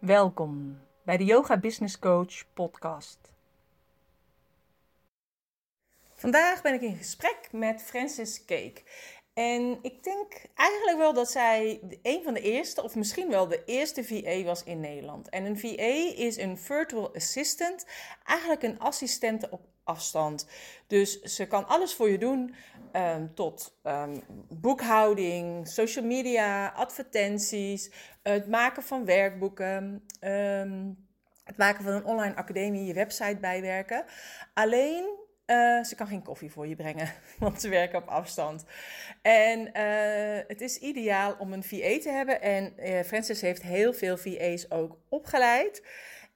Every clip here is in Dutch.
Welkom bij de Yoga Business Coach podcast. Vandaag ben ik in gesprek met Francis Cake. En ik denk eigenlijk wel dat zij een van de eerste, of misschien wel de eerste VA was in Nederland. En een VA is een virtual assistant, eigenlijk een assistente op afstand. Dus ze kan alles voor je doen, ehm, tot ehm, boekhouding, social media, advertenties, het maken van werkboeken, ehm, het maken van een online academie, je website bijwerken. Alleen uh, ze kan geen koffie voor je brengen, want ze werken op afstand. En uh, het is ideaal om een VA te hebben. En uh, Francis heeft heel veel VA's ook opgeleid.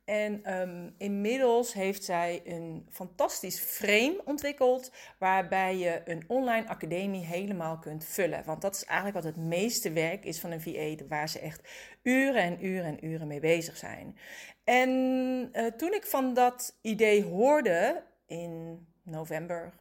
En um, inmiddels heeft zij een fantastisch frame ontwikkeld, waarbij je een online academie helemaal kunt vullen. Want dat is eigenlijk wat het meeste werk is van een VA, waar ze echt uren en uren en uren mee bezig zijn. En uh, toen ik van dat idee hoorde in november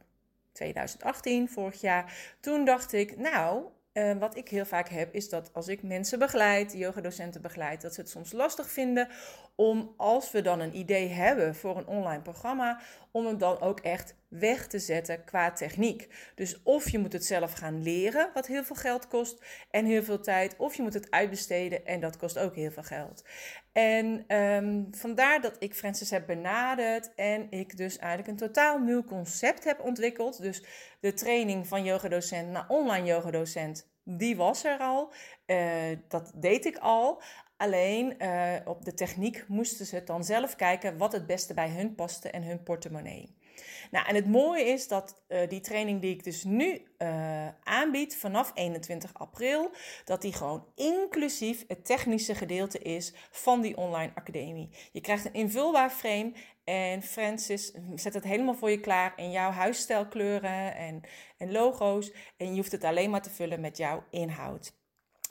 2018, vorig jaar, toen dacht ik, nou, uh, wat ik heel vaak heb, is dat als ik mensen begeleid, yogadocenten begeleid, dat ze het soms lastig vinden om, als we dan een idee hebben voor een online programma, om hem dan ook echt weg te zetten qua techniek. Dus of je moet het zelf gaan leren, wat heel veel geld kost en heel veel tijd, of je moet het uitbesteden en dat kost ook heel veel geld. En um, vandaar dat ik Francis heb benaderd en ik dus eigenlijk een totaal nieuw concept heb ontwikkeld. Dus de training van yogadocent naar online yogadocent, die was er al. Uh, dat deed ik al. Alleen uh, op de techniek moesten ze dan zelf kijken wat het beste bij hun paste en hun portemonnee. Nou, en het mooie is dat uh, die training die ik dus nu uh, aanbied vanaf 21 april, dat die gewoon inclusief het technische gedeelte is van die online academie. Je krijgt een invulbaar frame en Francis zet het helemaal voor je klaar in jouw huisstijlkleuren en, en logo's. En je hoeft het alleen maar te vullen met jouw inhoud.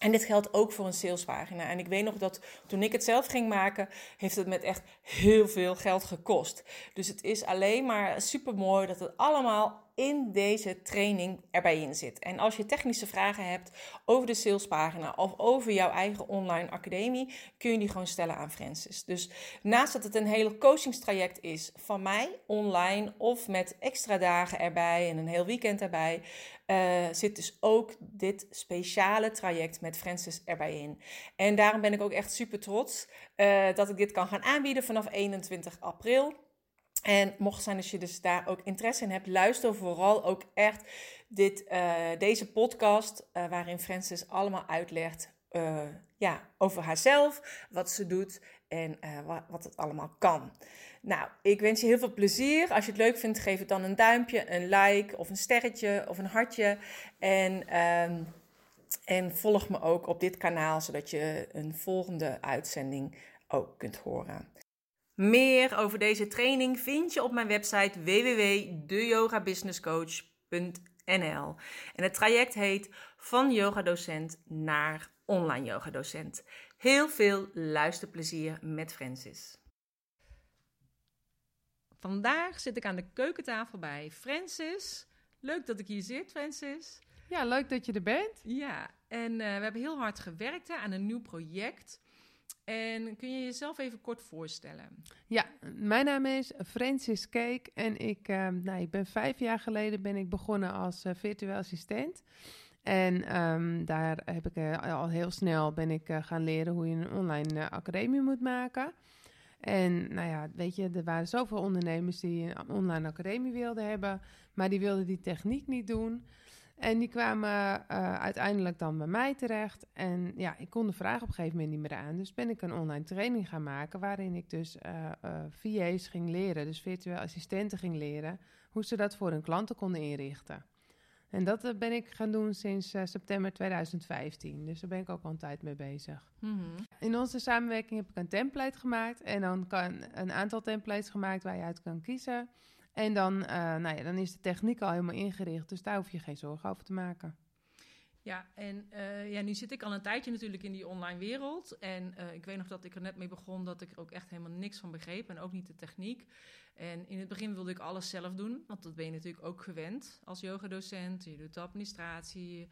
En dit geldt ook voor een salespagina. En ik weet nog dat toen ik het zelf ging maken, heeft het met echt heel veel geld gekost. Dus het is alleen maar super mooi dat het allemaal in deze training erbij in zit. En als je technische vragen hebt over de salespagina of over jouw eigen online academie, kun je die gewoon stellen aan Francis. Dus naast dat het een hele coachingstraject is van mij online of met extra dagen erbij en een heel weekend erbij, uh, zit dus ook dit speciale traject met Francis erbij in. En daarom ben ik ook echt super trots uh, dat ik dit kan gaan aanbieden vanaf 21 april. En mocht zijn als je dus daar ook interesse in hebt, luister vooral ook echt dit, uh, deze podcast, uh, waarin Francis allemaal uitlegt uh, ja, over haarzelf, wat ze doet en wat, wat het allemaal kan. Nou, ik wens je heel veel plezier. Als je het leuk vindt, geef het dan een duimpje, een like of een sterretje of een hartje. En, um, en volg me ook op dit kanaal, zodat je een volgende uitzending ook kunt horen. Meer over deze training vind je op mijn website www.deyogabusinesscoach.nl. En het traject heet van yogadocent naar online yogadocent. Heel veel luisterplezier met Francis. Vandaag zit ik aan de keukentafel bij Francis. Leuk dat ik hier zit, Francis. Ja, leuk dat je er bent. Ja, en uh, we hebben heel hard gewerkt hè, aan een nieuw project. En kun je jezelf even kort voorstellen? Ja, mijn naam is Francis Keek en ik, uh, nou, ik ben vijf jaar geleden ben ik begonnen als uh, virtueel assistent. En um, daar heb ik uh, al heel snel ben ik gaan leren hoe je een online academie moet maken. En nou ja, weet je, er waren zoveel ondernemers die een online academie wilden hebben, maar die wilden die techniek niet doen. En die kwamen uh, uiteindelijk dan bij mij terecht. En ja, ik kon de vraag op een gegeven moment niet meer aan. Dus ben ik een online training gaan maken. Waarin ik dus uh, uh, VA's ging leren, dus virtueel assistenten ging leren. Hoe ze dat voor hun klanten konden inrichten. En dat ben ik gaan doen sinds september 2015. Dus daar ben ik ook al een tijd mee bezig. Mm-hmm. In onze samenwerking heb ik een template gemaakt. En dan kan een aantal templates gemaakt waar je uit kan kiezen. En dan, uh, nou ja, dan is de techniek al helemaal ingericht, dus daar hoef je geen zorgen over te maken. Ja, en uh, ja, nu zit ik al een tijdje natuurlijk in die online wereld. En uh, ik weet nog dat ik er net mee begon dat ik er ook echt helemaal niks van begreep. En ook niet de techniek. En in het begin wilde ik alles zelf doen. Want dat ben je natuurlijk ook gewend als yogadocent. Je doet de administratie.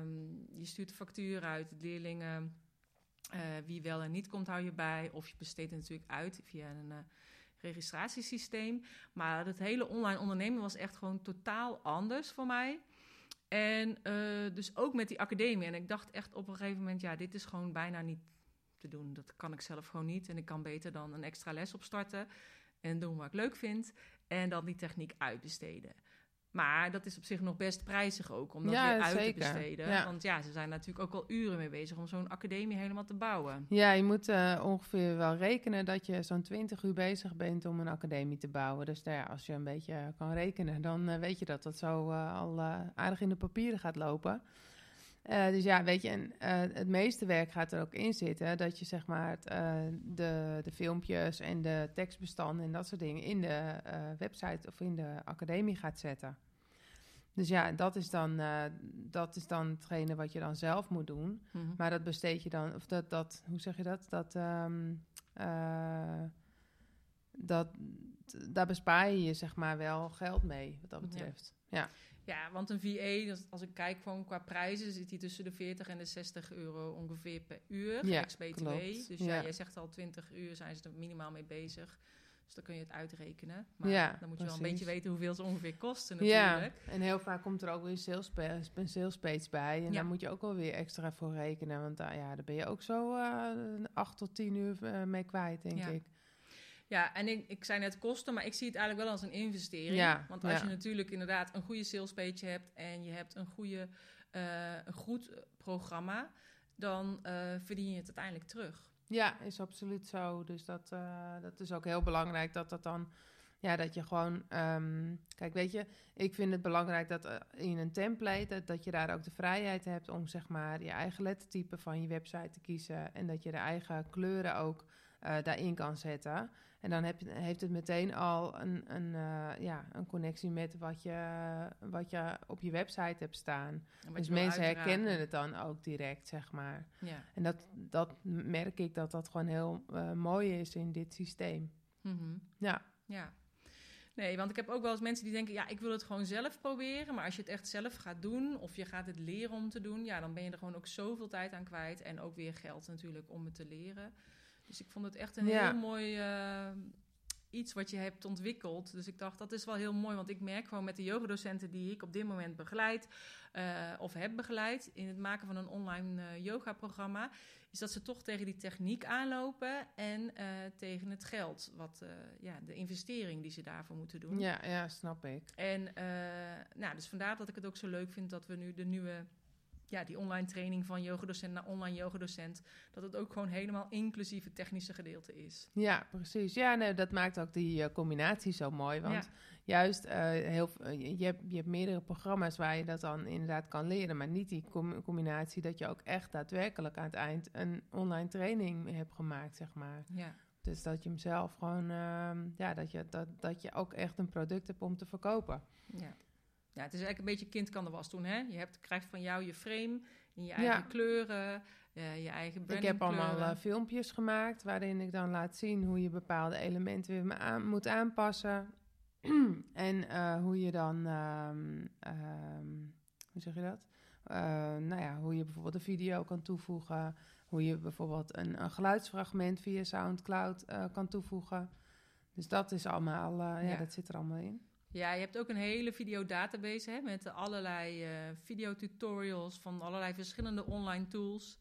Um, je stuurt de factuur uit, de leerlingen Eh, wie wel en niet komt, hou je bij. Of je besteedt het natuurlijk uit via een registratiesysteem. Maar het hele online ondernemen was echt gewoon totaal anders voor mij. En dus ook met die academie. En ik dacht echt op een gegeven moment, ja, dit is gewoon bijna niet te doen. Dat kan ik zelf gewoon niet. En ik kan beter dan een extra les opstarten en doen wat ik leuk vind. En dan die techniek uitbesteden. Maar dat is op zich nog best prijzig ook, om dat weer uit te besteden. Want ja, ze zijn natuurlijk ook al uren mee bezig om zo'n academie helemaal te bouwen. Ja, je moet uh, ongeveer wel rekenen dat je zo'n 20 uur bezig bent om een academie te bouwen. Dus nou ja, als je een beetje kan rekenen, dan uh, weet je dat dat zo uh, al aardig in de papieren gaat lopen. Dus ja, weet je, en het meeste werk gaat er ook in zitten dat je zeg maar het, de, de filmpjes en de tekstbestanden en dat soort dingen in de website of in de academie gaat zetten. Dus ja, dat is dan, dat is dan hetgene wat je dan zelf moet doen. Mhm. Maar dat besteed je dan, of dat, dat hoe zeg je dat? Dat, um, dat daar bespaar je je zeg maar wel geld mee, wat dat betreft. Ja. ja. Want een VA, als ik kijk gewoon qua prijzen, zit die tussen de 40 en de 60 euro ongeveer per uur. Ja, ex-BTW. Dus ja. ja, jij zegt al 20 uur zijn ze er minimaal mee bezig. Dus dan kun je het uitrekenen. Maar ja, dan moet je wel een beetje weten hoeveel ze ongeveer kosten natuurlijk. Ja, en heel vaak komt er ook weer sales, een sales page bij. En ja. daar moet je ook wel weer extra voor rekenen. Want uh, ja, daar ben je ook zo uh, acht tot tien uur uh, mee kwijt, denk ja. ik. Ja, en ik, ik zei net kosten, maar ik zie het eigenlijk wel als een investering. Ja, Want als je natuurlijk inderdaad een goede sales page hebt... en je hebt een, goede, een goed programma... dan verdien je het uiteindelijk terug. Ja, is absoluut zo. Dus dat, uh, dat is ook heel belangrijk dat dat dan. Ja, dat je gewoon. Um, kijk, weet je, ik vind het belangrijk dat in een template. Dat, dat je daar ook de vrijheid hebt om zeg maar je eigen lettertype van je website te kiezen. En dat je de eigen kleuren ook uh, daarin kan zetten. En dan heb je, heeft het meteen al een, een, uh, ja, een connectie met wat je, wat je op je website hebt staan. Dus mensen herkennen het dan ook direct, zeg maar. Ja. En dat, dat merk ik dat dat gewoon heel uh, mooi is in dit systeem. Mm -hmm. Ja. Ja. Nee, want ik heb ook wel eens mensen die denken: ja, ik wil het gewoon zelf proberen. Maar als je het echt zelf gaat doen, of je gaat het leren om te doen, ja, dan ben je er gewoon ook zoveel tijd aan kwijt. En ook weer geld natuurlijk om het te leren. Dus ik vond het echt een heel mooi uh, iets wat je hebt ontwikkeld. Dus ik dacht, dat is wel heel mooi. Want ik merk gewoon met de yogadocenten die ik op dit moment begeleid... Uh, of heb begeleid in het maken van een online uh, yoga-programma... is dat ze toch tegen die techniek aanlopen en tegen het geld. Wat, ja, de investering die ze daarvoor moeten doen. Ja, ja snap ik. En nou, dus vandaar dat ik het ook zo leuk vind dat we nu de nieuwe ja, die online training van yogadocent naar online yogadocent, dat het ook gewoon helemaal inclusief het technische gedeelte is. Ja, precies. Ja, nee, dat maakt ook die uh, combinatie zo mooi. Want juist, uh, heel, uh, je, hebt, je hebt meerdere programma's waar je dat dan inderdaad kan leren, maar niet die com combinatie dat je ook echt daadwerkelijk aan het eind een online training hebt gemaakt, zeg maar. Ja. Dus dat je hem zelf gewoon, ehm, ja, dat je, dat, dat je ook echt een product hebt om te verkopen. Ja. Ja, het is eigenlijk een beetje kind kan de was doen. Hè? Je hebt, krijgt van jou je frame in je eigen kleuren, uh, je eigen Ik heb allemaal uh, filmpjes gemaakt waarin ik dan laat zien hoe je bepaalde elementen weer aan, moet aanpassen. en uh, hoe je dan, um, um, hoe zeg je dat? nou ja, hoe je bijvoorbeeld een video kan toevoegen. Hoe je bijvoorbeeld een, een geluidsfragment via Soundcloud kan toevoegen. Dus dat is allemaal, ja, ja, dat zit er allemaal in. Ja, je hebt ook een hele videodatabase hè, met allerlei uh, videotutorials van allerlei verschillende online tools.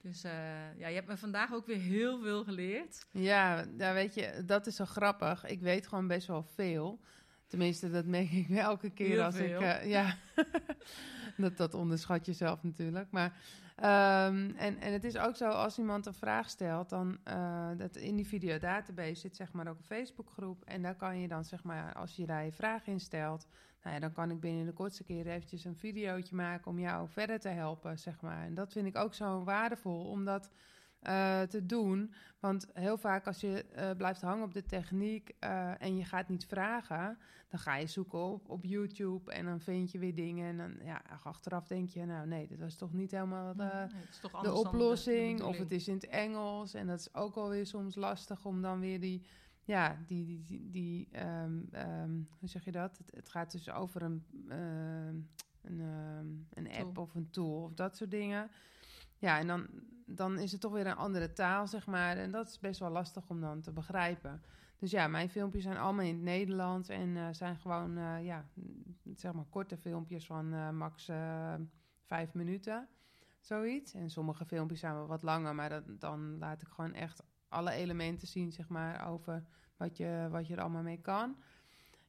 Dus uh, ja, je hebt me vandaag ook weer heel veel geleerd. Ja, ja, weet je, dat is zo grappig. Ik weet gewoon best wel veel. Tenminste, dat merk ik elke keer heel als veel. ik... Uh, ja, dat, dat onderschat je zelf natuurlijk. Maar Um, en, en het is ook zo, als iemand een vraag stelt, dan uh, dat in die videodatabase zit zeg maar ook een Facebookgroep. En daar kan je dan zeg maar, als je daar je vraag in stelt, nou ja, dan kan ik binnen de kortste keer eventjes een videootje maken om jou verder te helpen, zeg maar. En dat vind ik ook zo waardevol, omdat uh, te doen. Want heel vaak als je uh, blijft hangen op de techniek uh, en je gaat niet vragen, dan ga je zoeken op, op YouTube en dan vind je weer dingen. En dan ja, achteraf denk je, nou nee, dit was toch niet helemaal de, de oplossing. De, de of het is in het Engels. En dat is ook alweer soms lastig om dan weer die. Ja, die, die, die, die um, um, hoe zeg je dat? Het, het gaat dus over een, een, um, een app of een tool of dat soort dingen ja, en dan, dan is het toch weer een andere taal, zeg maar. En dat is best wel lastig om dan te begrijpen. Dus ja, mijn filmpjes zijn allemaal in het Nederlands en eh, zijn gewoon, eh, ja, zeg maar korte filmpjes van eh, max vijf minuten, zoiets. En sommige filmpjes zijn wel wat langer, maar dat, dan laat ik gewoon echt alle elementen zien, zeg maar, over wat je, wat je er allemaal mee kan.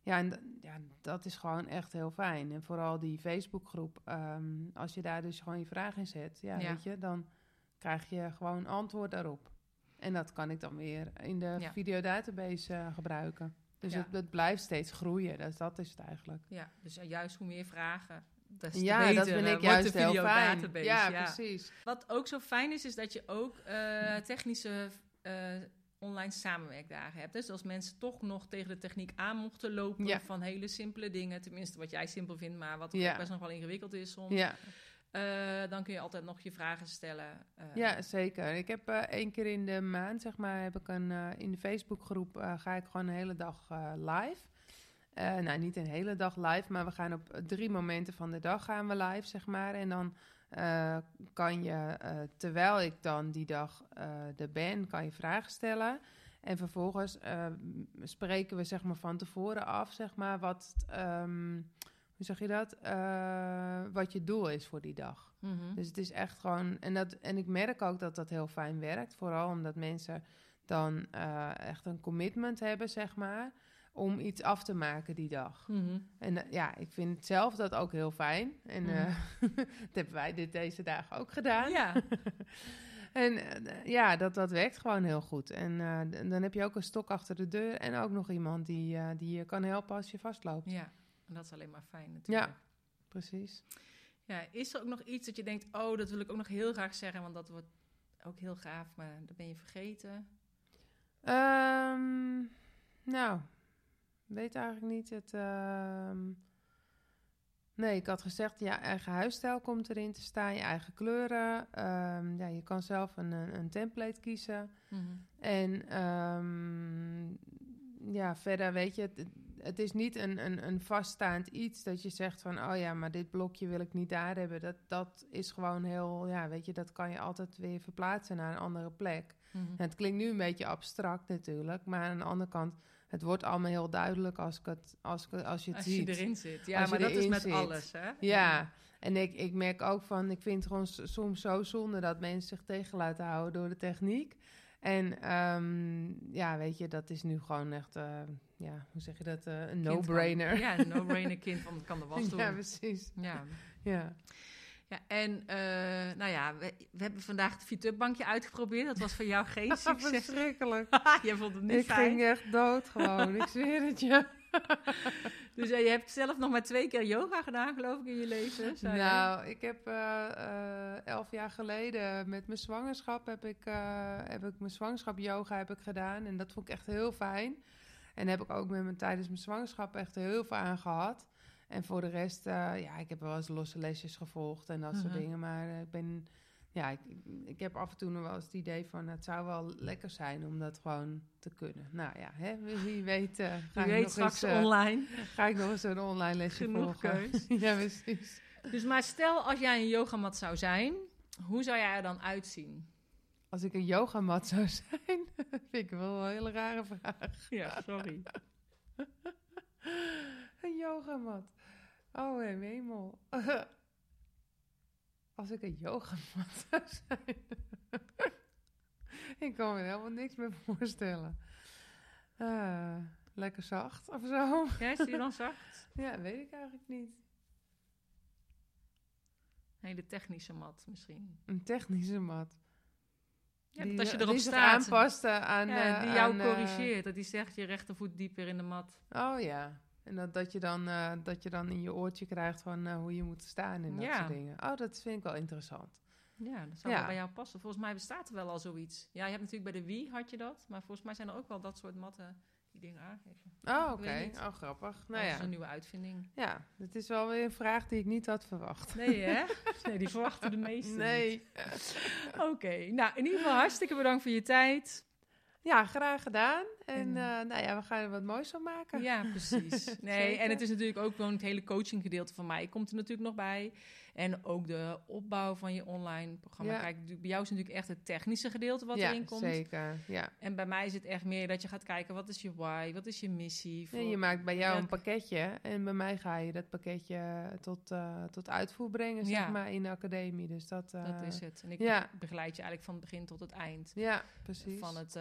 Ja, en ja, dat is gewoon echt heel fijn. En vooral die Facebookgroep, ehm, als je daar dus gewoon je vraag in zet, ja, Ja. weet je, dan krijg je gewoon antwoord daarop. En dat kan ik dan weer in de Ja. videodatabase eh, gebruiken. Dus Ja. het, het blijft steeds groeien, dus dat is het eigenlijk. Ja, dus juist hoe meer vragen, des te Ja, beter dat vind eh, ik wordt juist de heel fijn. Ja, ja. precies. Wat ook zo fijn is, is dat je ook eh, technische eh, online samenwerkdagen hebt. Dus als mensen toch nog tegen de techniek aan mochten lopen Ja. van hele simpele dingen, tenminste wat jij simpel vindt, maar wat Ja. ook best nog wel ingewikkeld is soms, Ja, eh, dan kun je altijd nog je vragen stellen. eh. ja, zeker. Ik heb eh één keer in de maand, zeg maar, heb ik een, in de Facebookgroep ga ik gewoon een hele dag live. Nou, niet een hele dag live, maar we gaan op drie momenten van de dag gaan we live, zeg maar. En dan kan je, terwijl ik dan die dag er ben, kan je vragen stellen. En vervolgens spreken we zeg maar van tevoren af, zeg maar, wat, ehm, hoe zeg je dat, Eh, wat je doel is voor die dag. Mhm. Dus het is echt gewoon. En, dat, en ik merk ook dat dat heel fijn werkt. Vooral omdat mensen dan eh, echt een commitment hebben, zeg maar. Om iets af te maken die dag. Mhm. En eh, ja, ik vind zelf dat ook heel fijn. En Mhm. dat hebben wij dit deze dagen ook gedaan. Ja, En ja, dat, dat werkt gewoon heel goed. En dan heb je ook een stok achter de deur. En ook nog iemand die, die je kan helpen als je vastloopt. ja, en dat is alleen maar fijn natuurlijk. Precies. Ja, is er ook nog iets dat je denkt, oh, dat wil ik ook nog heel graag zeggen, want dat wordt ook heel gaaf, maar dat ben je vergeten? Ehm, nou, weet eigenlijk niet. Het, ehm, nee, ik had gezegd, ja, eigen huisstijl komt erin te staan, je eigen kleuren. Ehm, ja, je kan zelf een, een, template kiezen. Mhm. En ja, verder weet je, het, is niet een, een, een vaststaand iets dat je zegt van, oh ja, maar dit blokje wil ik niet daar hebben. Dat, dat is gewoon heel, ja, weet je, dat kan je altijd weer verplaatsen naar een andere plek. Mhm. Het klinkt nu een beetje abstract natuurlijk, maar aan de andere kant, het wordt allemaal heel duidelijk als, ik het, als, ik, als je het Als je ziet. erin zit. Ja, Als maar dat is met zit. alles, hè? Ja, en ik, ik merk ook van, ik vind het gewoon soms zo zonde dat mensen zich tegen laten houden door de techniek. En ehm, ja, weet je, dat is nu gewoon echt, eh, ja, hoe zeg je dat, eh, een no-brainer. Ja, een no-brainer kind van het kan de was doen. Ja, Ja, precies. ja. Ja. en eh, nou ja, we, we hebben vandaag het Vitupbankje uitgeprobeerd. Dat was voor jou geen succes. Verschrikkelijk. je vond het niet Ik fijn. ging echt dood gewoon, ik zweer het je. Dus eh, je hebt zelf nog maar twee keer yoga gedaan, geloof ik, in je leven. zei je? Nou, ik heb elf jaar geleden met mijn zwangerschap heb ik, heb ik mijn zwangerschap yoga heb ik gedaan. En dat vond ik echt heel fijn. En heb ik ook met mijn, tijdens mijn zwangerschap echt heel veel aan gehad. En voor de rest, eh, ja, ik heb wel eens losse lesjes gevolgd en dat soort Mhm. dingen. Maar eh, ik ben, ja, ik, ik heb af en toe nog wel eens het idee van het zou wel lekker zijn om dat gewoon te kunnen. Nou ja, hè, wie, weet, eh, ga, ik weet nog straks eens, online. ga ik nog eens een online lesje Genoeg volgen. keus. ja, precies. Dus maar stel als jij een yogamat zou zijn, hoe zou jij er dan uitzien? Als ik een yogamat zou zijn, vind ik wel een hele rare vraag. Ja, sorry. Een yogamat. Oh, hemel. Als ik een yogamat zou zijn. ik kan me helemaal niks meer voorstellen. Ah, lekker zacht of zo. Ja, is die dan zacht? Ja, weet ik eigenlijk niet. Een hele technische mat misschien. Een technische mat. Ja, die, als je die erop staat, aanpast eh, aan... ja, eh, die jou aan, eh, corrigeert. Dat die zegt je rechtervoet dieper in de mat. Oh ja. En dat, dat, je dan, eh, dat je dan in je oortje krijgt van eh, hoe je moet staan en dat Ja. soort dingen. Oh, dat vind ik wel interessant. Ja, dat zou Ja. wel bij jou passen. Volgens mij bestaat er wel al zoiets. Ja, je hebt natuurlijk bij de Wii had je dat. Maar volgens mij zijn er ook wel dat soort matten die dingen aangeven. Oh, oké. Oh, grappig. Nou dat is ja. een nieuwe uitvinding. Ja, het is wel weer een vraag die ik niet had verwacht. Nee, hè? Nee, die verwachten de meesten niet. Nee. Oké, nou in ieder geval hartstikke bedankt voor je tijd. Ja, graag gedaan. En eh, nou ja, we gaan er wat moois van maken. Ja, precies. Nee, en het is natuurlijk ook gewoon het hele coaching gedeelte van mij komt er natuurlijk nog bij. En ook de opbouw van je online programma. Ja. Kijk, bij jou is natuurlijk echt het technische gedeelte wat ja, erin komt. zeker. Ja. En bij mij is het echt meer dat je gaat kijken, wat is je why? Wat is je missie? Nee, je maakt bij jou Ja. een pakketje en bij mij ga je dat pakketje tot, eh, tot uitvoer brengen, zeg maar, in de academie. Dus dat, eh, Dat is het. En ik begeleid je eigenlijk van het begin tot het eind. Ja, precies. Van het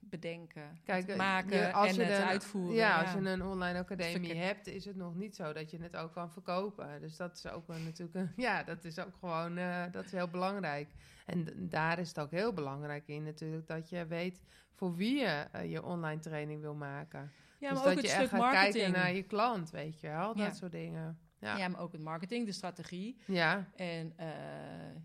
bedenken, Kijk, het eh, maken je- als en je het een- uitvoeren. Ja, als je een online academie hebt, is het nog niet zo dat je het ook kan verkopen. Dus dat is ook wel natuurlijk een, ja, dat is ook gewoon, eh, dat is heel belangrijk. En daar is het ook heel belangrijk in natuurlijk dat je weet voor wie je eh, je online training wil maken. ja, dus maar dat ook het je stuk echt gaat marketing. kijken naar je klant, weet je wel, dat Ja. soort dingen. Ja, Ja, maar ook het marketing, de strategie. ja, En eh,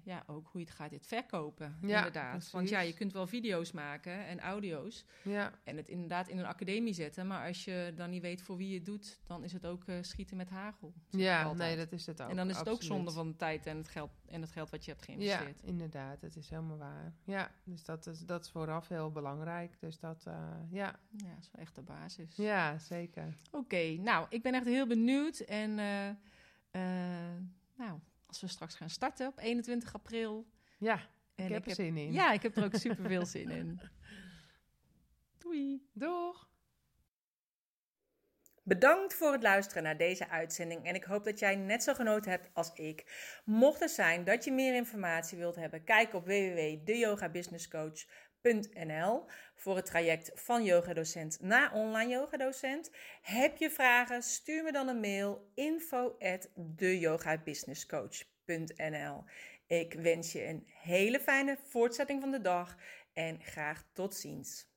ja, ook hoe je het gaat dit verkopen, Ja, inderdaad. Want ja, je kunt wel video's maken en audio's ja, en het inderdaad in een academie zetten. Maar als je dan niet weet voor wie je het doet, dan is het ook eh, schieten met hagel. ja nee, dat is het ook. en dan is het ook zonde van de tijd en het geld, en het geld wat je hebt Ja, geïnvesteerd. inderdaad, dat is helemaal waar. Ja, dus dat is, dat is vooraf heel belangrijk. Dus dat, eh, ja, Ja, dat is wel echt de basis. ja, zeker. Oké, nou, ik ben echt heel benieuwd. En eh, eh, nou, als we straks gaan starten op 21 april. Ja, En ik heb er zin in. Ja, ik heb er ook super veel zin in. Doei. Doeg! Bedankt voor het luisteren naar deze uitzending en ik hoop dat jij net zo genoten hebt als ik. Mocht het zijn dat je meer informatie wilt hebben, kijk op voor het traject van yogadocent naar online yogadocent. Heb je vragen, stuur me dan een mail info at Ik wens je een hele fijne voortzetting van de dag en graag tot ziens.